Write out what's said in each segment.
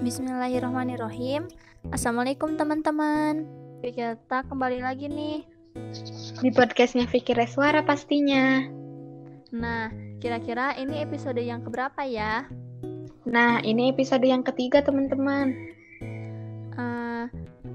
Bismillahirrahmanirrahim. Assalamualaikum teman-teman. Kita kembali lagi nih di podcastnya Fikir Suara pastinya. Nah, kira-kira ini episode yang keberapa ya? Nah, ini episode yang ketiga teman-teman.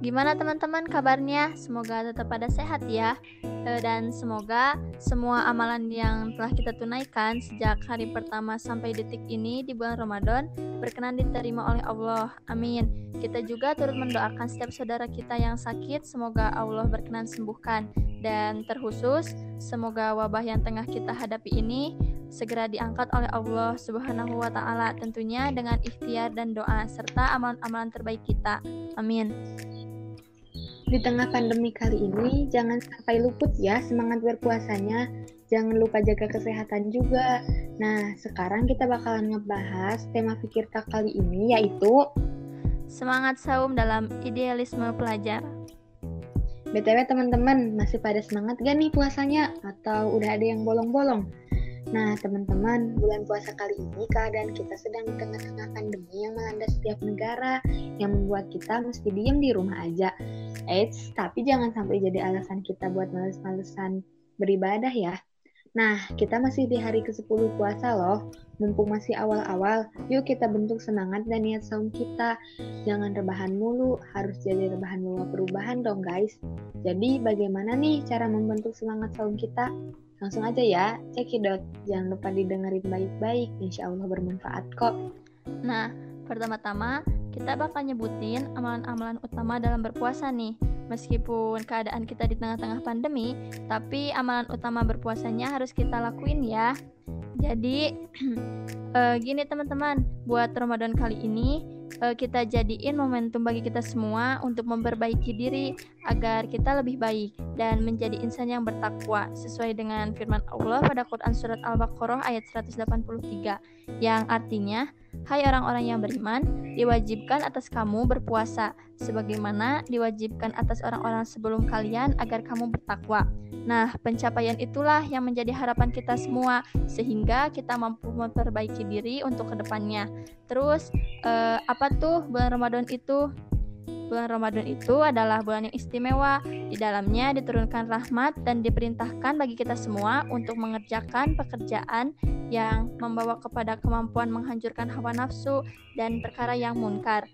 Gimana teman-teman kabarnya? Semoga tetap pada sehat ya. Uh, dan semoga semua amalan yang telah kita tunaikan sejak hari pertama sampai detik ini di bulan Ramadan berkenan diterima oleh Allah. Amin. Kita juga turut mendoakan setiap saudara kita yang sakit, semoga Allah berkenan sembuhkan. Dan terkhusus, semoga wabah yang tengah kita hadapi ini segera diangkat oleh Allah Subhanahu wa taala tentunya dengan ikhtiar dan doa serta amalan-amalan terbaik kita. Amin. Di tengah pandemi kali ini, jangan sampai luput ya semangat berpuasanya. Jangan lupa jaga kesehatan juga. Nah, sekarang kita bakalan ngebahas tema fikir tak kali ini yaitu Semangat saum dalam idealisme pelajar. BTW teman-teman, masih pada semangat gak nih puasanya? Atau udah ada yang bolong-bolong? Nah, teman-teman, bulan puasa kali ini keadaan kita sedang di tengah-tengah pandemi yang melanda setiap negara yang membuat kita mesti diem di rumah aja. Eits, tapi jangan sampai jadi alasan kita buat males-malesan beribadah ya. Nah, kita masih di hari ke-10 puasa loh. Mumpung masih awal-awal, yuk kita bentuk semangat dan niat saum kita. Jangan rebahan mulu, harus jadi rebahan bawa perubahan dong guys. Jadi bagaimana nih cara membentuk semangat saum kita? Langsung aja ya, cekidot. Jangan lupa didengerin baik-baik, insya Allah bermanfaat kok. Nah, pertama-tama kita bakal nyebutin amalan-amalan utama dalam berpuasa nih. Meskipun keadaan kita di tengah-tengah pandemi, tapi amalan utama berpuasanya harus kita lakuin ya. Jadi, uh, gini teman-teman, buat Ramadan kali ini uh, kita jadiin momentum bagi kita semua untuk memperbaiki diri agar kita lebih baik dan menjadi insan yang bertakwa sesuai dengan firman Allah pada Quran surat Al-Baqarah ayat 183 yang artinya Hai orang-orang yang beriman, diwajibkan atas kamu berpuasa sebagaimana diwajibkan atas orang-orang sebelum kalian agar kamu bertakwa. Nah, pencapaian itulah yang menjadi harapan kita semua sehingga kita mampu memperbaiki diri untuk ke depannya. Terus, eh, apa tuh bulan Ramadan itu? Bulan Ramadan itu adalah bulan yang istimewa. Di dalamnya diturunkan rahmat dan diperintahkan bagi kita semua untuk mengerjakan pekerjaan yang membawa kepada kemampuan menghancurkan hawa nafsu dan perkara yang munkar.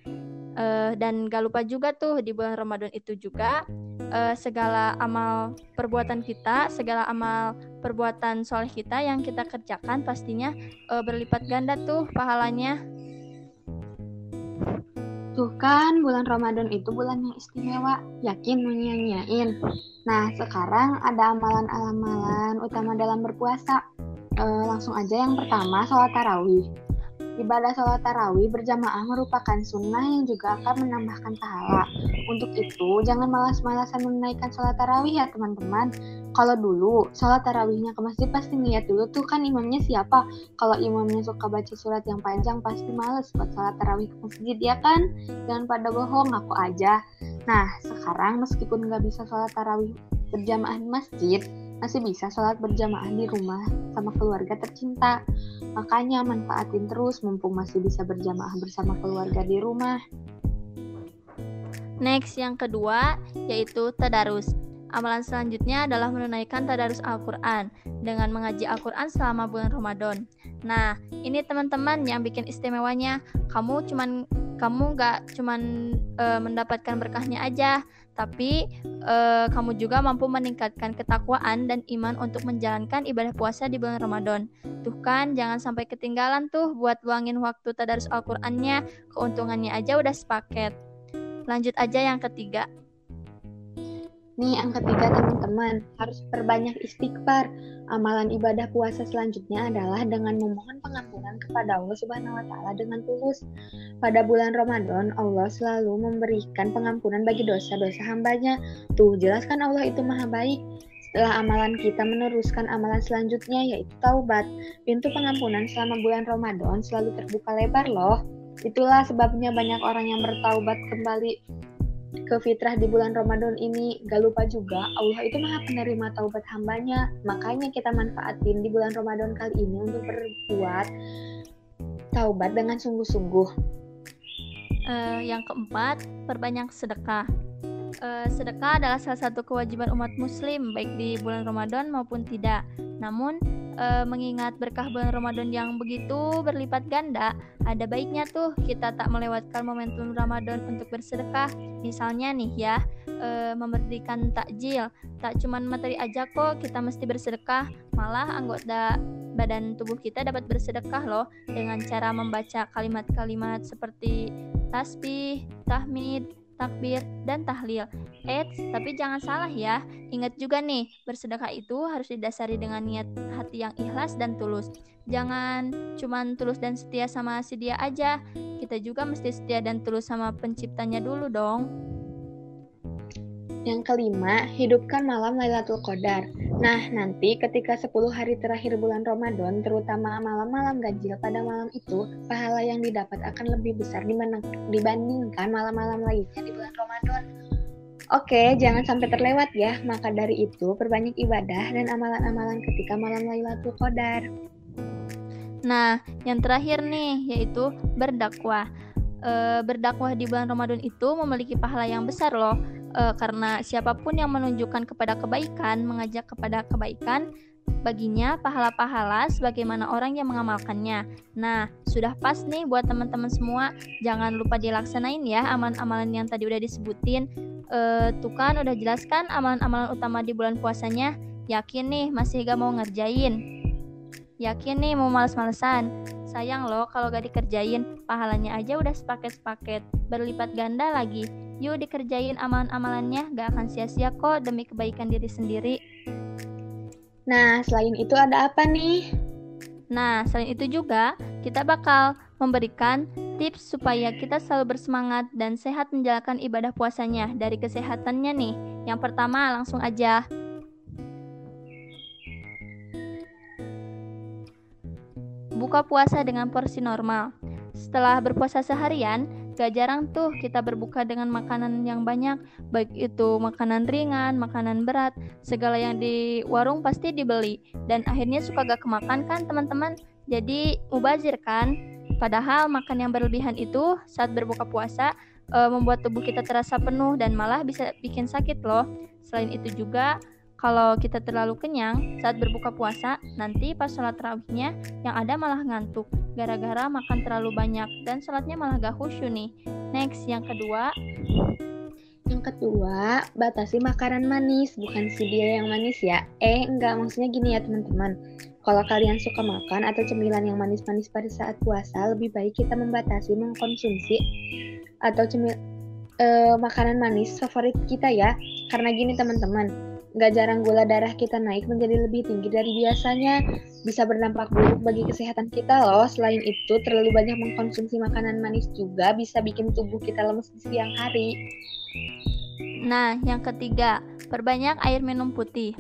Uh, dan gak lupa juga tuh di bulan Ramadan itu juga uh, segala amal perbuatan kita, segala amal perbuatan soleh kita yang kita kerjakan pastinya uh, berlipat ganda tuh pahalanya. Tuh kan, bulan Ramadan itu bulan yang istimewa. Yakin mau nyanyain? Nah, sekarang ada amalan-amalan utama dalam berpuasa. E, langsung aja yang pertama, sholat tarawih. Ibadah sholat tarawih berjamaah merupakan sunnah yang juga akan menambahkan pahala. Untuk itu, jangan malas-malasan menunaikan sholat tarawih ya teman-teman. Kalau dulu, sholat tarawihnya ke masjid pasti niat dulu tuh kan imamnya siapa. Kalau imamnya suka baca surat yang panjang pasti males buat sholat tarawih ke masjid ya kan? Jangan pada bohong, aku aja. Nah, sekarang meskipun nggak bisa sholat tarawih berjamaah di masjid, masih bisa sholat berjamaah di rumah sama keluarga tercinta. Makanya manfaatin terus mumpung masih bisa berjamaah bersama keluarga di rumah. Next, yang kedua yaitu tadarus. Amalan selanjutnya adalah menunaikan tadarus Al-Quran dengan mengaji Al-Quran selama bulan Ramadan. Nah, ini teman-teman yang bikin istimewanya. Kamu cuman kamu gak cuman e, mendapatkan berkahnya aja, tapi uh, kamu juga mampu meningkatkan ketakwaan dan iman untuk menjalankan ibadah puasa di bulan Ramadan. Tuh kan, jangan sampai ketinggalan tuh buat luangin waktu tadarus Al-Qur'annya, keuntungannya aja udah sepaket. Lanjut aja yang ketiga. Nih yang ketiga teman-teman, harus perbanyak istighfar. Amalan ibadah puasa selanjutnya adalah dengan memohon pengampunan kepada Allah Subhanahu wa taala dengan tulus. Pada bulan Ramadan, Allah selalu memberikan pengampunan bagi dosa-dosa hambanya. Tuh, jelaskan Allah itu maha baik. Setelah amalan kita meneruskan amalan selanjutnya yaitu taubat. Pintu pengampunan selama bulan Ramadan selalu terbuka lebar loh. Itulah sebabnya banyak orang yang bertaubat kembali ke fitrah di bulan Ramadan ini gak lupa juga Allah itu maha penerima taubat hambanya makanya kita manfaatin di bulan Ramadan kali ini untuk berbuat taubat dengan sungguh-sungguh Uh, yang keempat, perbanyak sedekah. Uh, sedekah adalah salah satu kewajiban umat muslim baik di bulan Ramadan maupun tidak. Namun uh, mengingat berkah bulan Ramadan yang begitu berlipat ganda, ada baiknya tuh kita tak melewatkan momentum Ramadan untuk bersedekah. Misalnya nih ya, uh, memberikan takjil. Tak cuma materi aja kok kita mesti bersedekah, malah anggota badan tubuh kita dapat bersedekah loh dengan cara membaca kalimat-kalimat seperti tasbih, tahmid, takbir, dan tahlil. Eits, tapi jangan salah ya. Ingat juga nih, bersedekah itu harus didasari dengan niat hati yang ikhlas dan tulus. Jangan cuman tulus dan setia sama si dia aja. Kita juga mesti setia dan tulus sama penciptanya dulu dong. Yang kelima, hidupkan malam Lailatul Qadar. Nah, nanti ketika 10 hari terakhir bulan Ramadan, terutama malam-malam ganjil pada malam itu, pahala yang didapat akan lebih besar dibandingkan malam-malam lainnya di bulan Ramadan. Oke, jangan sampai terlewat ya. Maka dari itu, perbanyak ibadah dan amalan-amalan ketika malam Lailatul Qadar. Nah, yang terakhir nih, yaitu berdakwah. E, berdakwah di bulan Ramadan itu memiliki pahala yang besar loh uh, karena siapa pun yang menunjukkan kepada kebaikan, mengajak kepada kebaikan, baginya pahala-pahala sebagaimana orang yang mengamalkannya. Nah, sudah pas nih buat teman-teman semua, jangan lupa dilaksanain ya amalan-amalan yang tadi udah disebutin. Uh, tuh kan udah jelaskan amalan-amalan utama di bulan puasanya. Yakin nih masih gak mau ngerjain? Yakin nih mau males-malesan? Sayang loh kalau gak dikerjain, pahalanya aja udah sepaket-sepaket, berlipat ganda lagi. Yuk dikerjain amalan-amalannya, gak akan sia-sia kok demi kebaikan diri sendiri. Nah, selain itu ada apa nih? Nah, selain itu juga kita bakal memberikan tips supaya kita selalu bersemangat dan sehat menjalankan ibadah puasanya dari kesehatannya nih. Yang pertama, langsung aja. Buka puasa dengan porsi normal. Setelah berpuasa seharian, Gak jarang tuh kita berbuka dengan makanan yang banyak, baik itu makanan ringan, makanan berat, segala yang di warung pasti dibeli. Dan akhirnya suka gak kemakan kan teman-teman? Jadi mubazir kan? Padahal makan yang berlebihan itu saat berbuka puasa e, membuat tubuh kita terasa penuh dan malah bisa bikin sakit loh. Selain itu juga kalau kita terlalu kenyang saat berbuka puasa, nanti pas sholat terawihnya yang ada malah ngantuk gara-gara makan terlalu banyak dan sholatnya malah gak khusyuk nih. Next, yang kedua. Yang kedua, batasi makanan manis, bukan si dia yang manis ya. Eh, enggak, maksudnya gini ya teman-teman. Kalau kalian suka makan atau cemilan yang manis-manis pada saat puasa, lebih baik kita membatasi mengkonsumsi atau cemil uh, makanan manis favorit kita ya. Karena gini teman-teman, Gak jarang gula darah kita naik menjadi lebih tinggi dari biasanya. Bisa berdampak buruk bagi kesehatan kita loh. Selain itu, terlalu banyak mengkonsumsi makanan manis juga bisa bikin tubuh kita lemes di siang hari. Nah, yang ketiga, perbanyak air minum putih.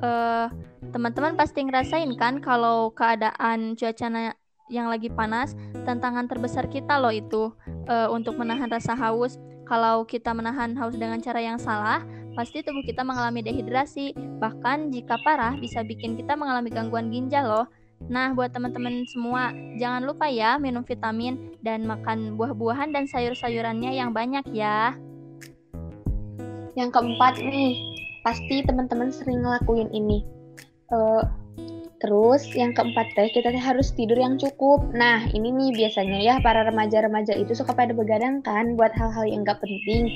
Uh, teman-teman pasti ngerasain kan kalau keadaan cuaca yang lagi panas, tantangan terbesar kita loh itu uh, untuk menahan rasa haus. Kalau kita menahan haus dengan cara yang salah, pasti tubuh kita mengalami dehidrasi. Bahkan jika parah bisa bikin kita mengalami gangguan ginjal loh. Nah, buat teman-teman semua, jangan lupa ya minum vitamin dan makan buah-buahan dan sayur-sayurannya yang banyak ya. Yang keempat nih, pasti teman-teman sering ngelakuin ini. Uh, Terus yang keempat teh kita harus tidur yang cukup. Nah ini nih biasanya ya para remaja-remaja itu suka pada begadang kan buat hal-hal yang gak penting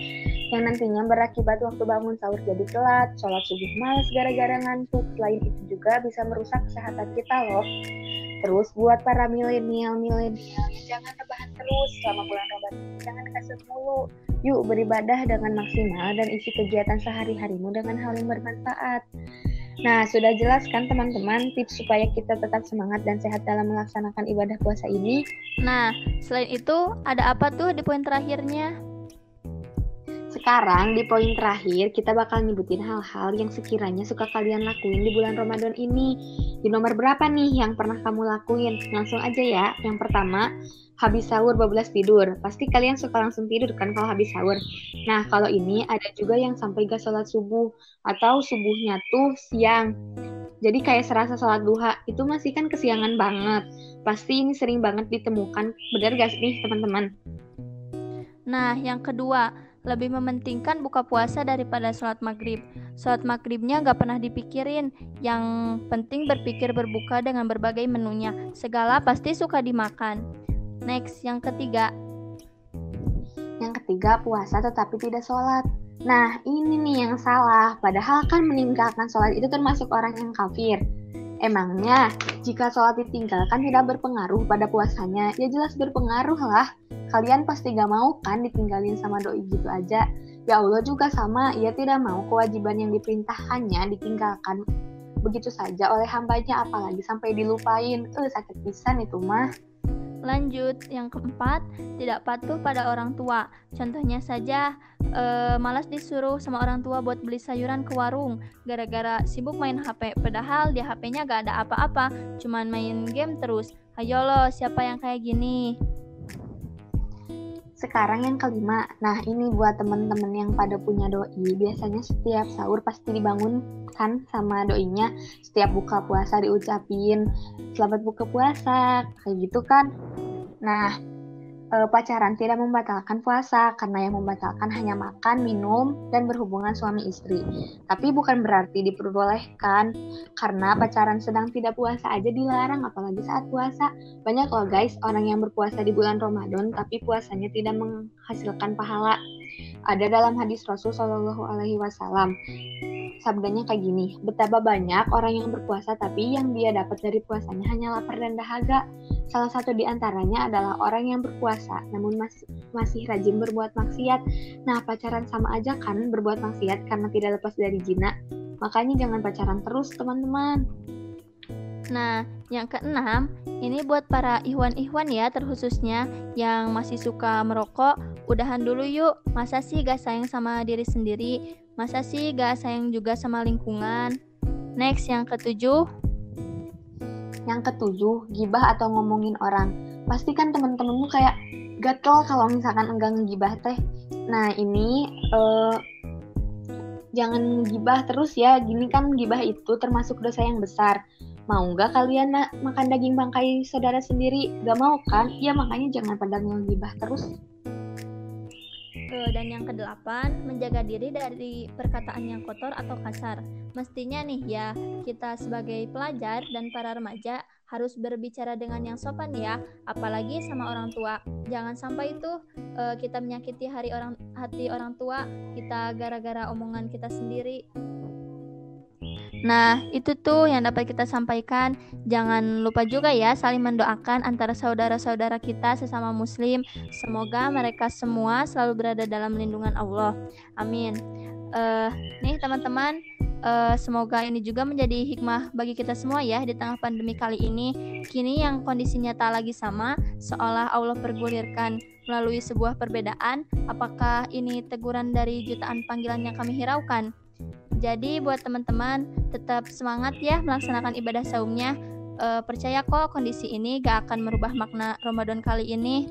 yang nantinya berakibat waktu bangun sahur jadi telat, sholat subuh males gara-gara ngantuk. Selain itu juga bisa merusak kesehatan kita loh. Terus buat para milenial milenial jangan rebahan terus selama bulan Ramadan. Jangan kasut mulu. Yuk beribadah dengan maksimal dan isi kegiatan sehari-harimu dengan hal yang bermanfaat. Nah, sudah jelas kan teman-teman tips supaya kita tetap semangat dan sehat dalam melaksanakan ibadah puasa ini? Nah, selain itu ada apa tuh di poin terakhirnya? Sekarang di poin terakhir kita bakal nyebutin hal-hal yang sekiranya suka kalian lakuin di bulan Ramadan ini. Di nomor berapa nih yang pernah kamu lakuin? Langsung aja ya. Yang pertama, habis sahur bablas tidur. Pasti kalian suka langsung tidur kan kalau habis sahur. Nah, kalau ini ada juga yang sampai gak sholat subuh atau subuhnya tuh siang. Jadi kayak serasa sholat duha, itu masih kan kesiangan banget. Pasti ini sering banget ditemukan. Bener gak sih teman-teman? Nah, yang kedua, lebih mementingkan buka puasa daripada sholat maghrib. Sholat maghribnya gak pernah dipikirin, yang penting berpikir berbuka dengan berbagai menunya. Segala pasti suka dimakan. Next, yang ketiga. Yang ketiga, puasa tetapi tidak sholat. Nah, ini nih yang salah. Padahal kan meninggalkan sholat itu termasuk orang yang kafir. Emangnya, jika sholat ditinggalkan tidak berpengaruh pada puasanya? Ya jelas berpengaruh lah. Kalian pasti gak mau kan ditinggalin sama doi gitu aja. Ya Allah juga sama, ia tidak mau kewajiban yang diperintahkannya ditinggalkan begitu saja oleh hambanya apalagi sampai dilupain. Eh, sakit pisan itu mah. Lanjut, yang keempat, tidak patuh pada orang tua. Contohnya saja, e, malas disuruh sama orang tua buat beli sayuran ke warung gara-gara sibuk main HP. Padahal di HP-nya gak ada apa-apa, cuman main game terus. Ayo lo, siapa yang kayak gini? Sekarang yang kelima, nah ini buat temen-temen yang pada punya doi, biasanya setiap sahur pasti dibangun kan sama doinya, setiap buka puasa diucapin, selamat buka puasa, kayak gitu kan. Nah, e, pacaran tidak membatalkan puasa karena yang membatalkan hanya makan, minum, dan berhubungan suami istri. Tapi bukan berarti diperbolehkan karena pacaran sedang tidak puasa aja dilarang apalagi saat puasa. Banyak loh guys orang yang berpuasa di bulan Ramadan tapi puasanya tidak menghasilkan pahala. Ada dalam hadis Rasul Shallallahu Alaihi Wasallam sabdanya kayak gini, betapa banyak orang yang berpuasa tapi yang dia dapat dari puasanya hanya lapar dan dahaga. Salah satu di antaranya adalah orang yang berpuasa namun masih masih rajin berbuat maksiat. Nah, pacaran sama aja kan berbuat maksiat karena tidak lepas dari jina. Makanya jangan pacaran terus, teman-teman. Nah, yang keenam, ini buat para ihwan-ihwan ya terkhususnya yang masih suka merokok, udahan dulu yuk. Masa sih gak sayang sama diri sendiri? Masa sih gak sayang juga sama lingkungan? Next, yang ketujuh. Yang ketujuh, gibah atau ngomongin orang. Pasti kan temen-temenmu kayak gatel kalau misalkan enggak ngegibah teh. Nah, ini uh, jangan gibah terus ya. Gini kan gibah itu termasuk dosa yang besar. Mau nggak kalian makan daging bangkai saudara sendiri? Gak mau kan? Ya makanya jangan pada ngegibah terus. Dan yang kedelapan, menjaga diri dari perkataan yang kotor atau kasar. Mestinya nih ya, kita sebagai pelajar dan para remaja harus berbicara dengan yang sopan ya, apalagi sama orang tua. Jangan sampai itu uh, kita menyakiti hari orang hati orang tua kita gara-gara omongan kita sendiri. Nah, itu tuh yang dapat kita sampaikan. Jangan lupa juga ya saling mendoakan antara saudara-saudara kita sesama muslim. Semoga mereka semua selalu berada dalam lindungan Allah. Amin. Uh, nih teman-teman, uh, semoga ini juga menjadi hikmah bagi kita semua ya di tengah pandemi kali ini. Kini yang kondisinya tak lagi sama, seolah Allah pergulirkan melalui sebuah perbedaan. Apakah ini teguran dari jutaan panggilan yang kami hiraukan? Jadi buat teman-teman tetap semangat ya melaksanakan ibadah saumnya. E, percaya kok kondisi ini gak akan merubah makna Ramadan kali ini.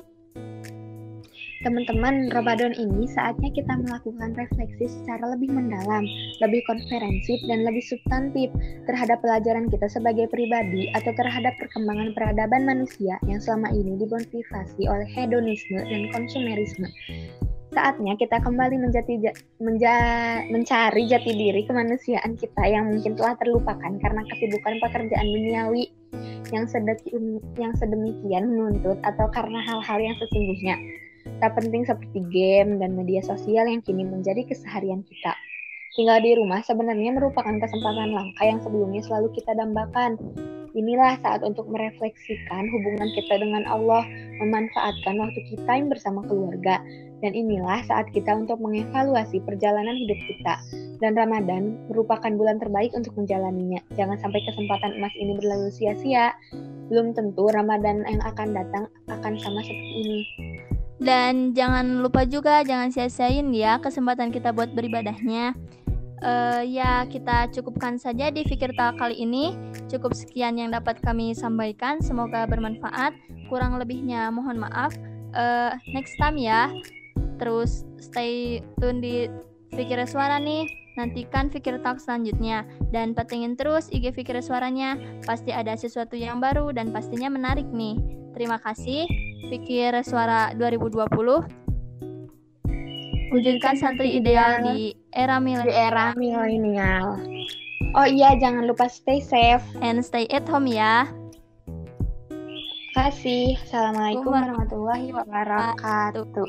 Teman-teman, Ramadan ini saatnya kita melakukan refleksi secara lebih mendalam, lebih konferensif, dan lebih substantif terhadap pelajaran kita sebagai pribadi atau terhadap perkembangan peradaban manusia yang selama ini dimotivasi oleh hedonisme dan konsumerisme. Saatnya kita kembali menjati menja, mencari jati diri kemanusiaan kita yang mungkin telah terlupakan karena kesibukan pekerjaan duniawi yang, sedemikian, yang sedemikian menuntut atau karena hal-hal yang sesungguhnya tak penting seperti game dan media sosial yang kini menjadi keseharian kita. Tinggal di rumah sebenarnya merupakan kesempatan langka yang sebelumnya selalu kita dambakan. Inilah saat untuk merefleksikan hubungan kita dengan Allah, memanfaatkan waktu kita yang bersama keluarga, dan inilah saat kita untuk mengevaluasi perjalanan hidup kita. Dan Ramadan merupakan bulan terbaik untuk menjalaninya. Jangan sampai kesempatan emas ini berlalu sia-sia. Belum tentu Ramadan yang akan datang akan sama seperti ini. Dan jangan lupa juga jangan sia-siain ya kesempatan kita buat beribadahnya uh, ya kita cukupkan saja di Fikir Tal kali ini. Cukup sekian yang dapat kami sampaikan. Semoga bermanfaat. Kurang lebihnya mohon maaf. Uh, next time ya. Terus stay tune di Fikir Suara nih. Nantikan Fikir Talk selanjutnya dan patengin terus IG Fikir Suaranya. Pasti ada sesuatu yang baru dan pastinya menarik nih. Terima kasih. Fikir Suara 2020. Wujudkan santri ideal di era di milenial era milenial. Oh iya, jangan lupa stay safe. and stay at home ya. Terima kasih. Assalamualaikum warahmatullahi wabarakatuh.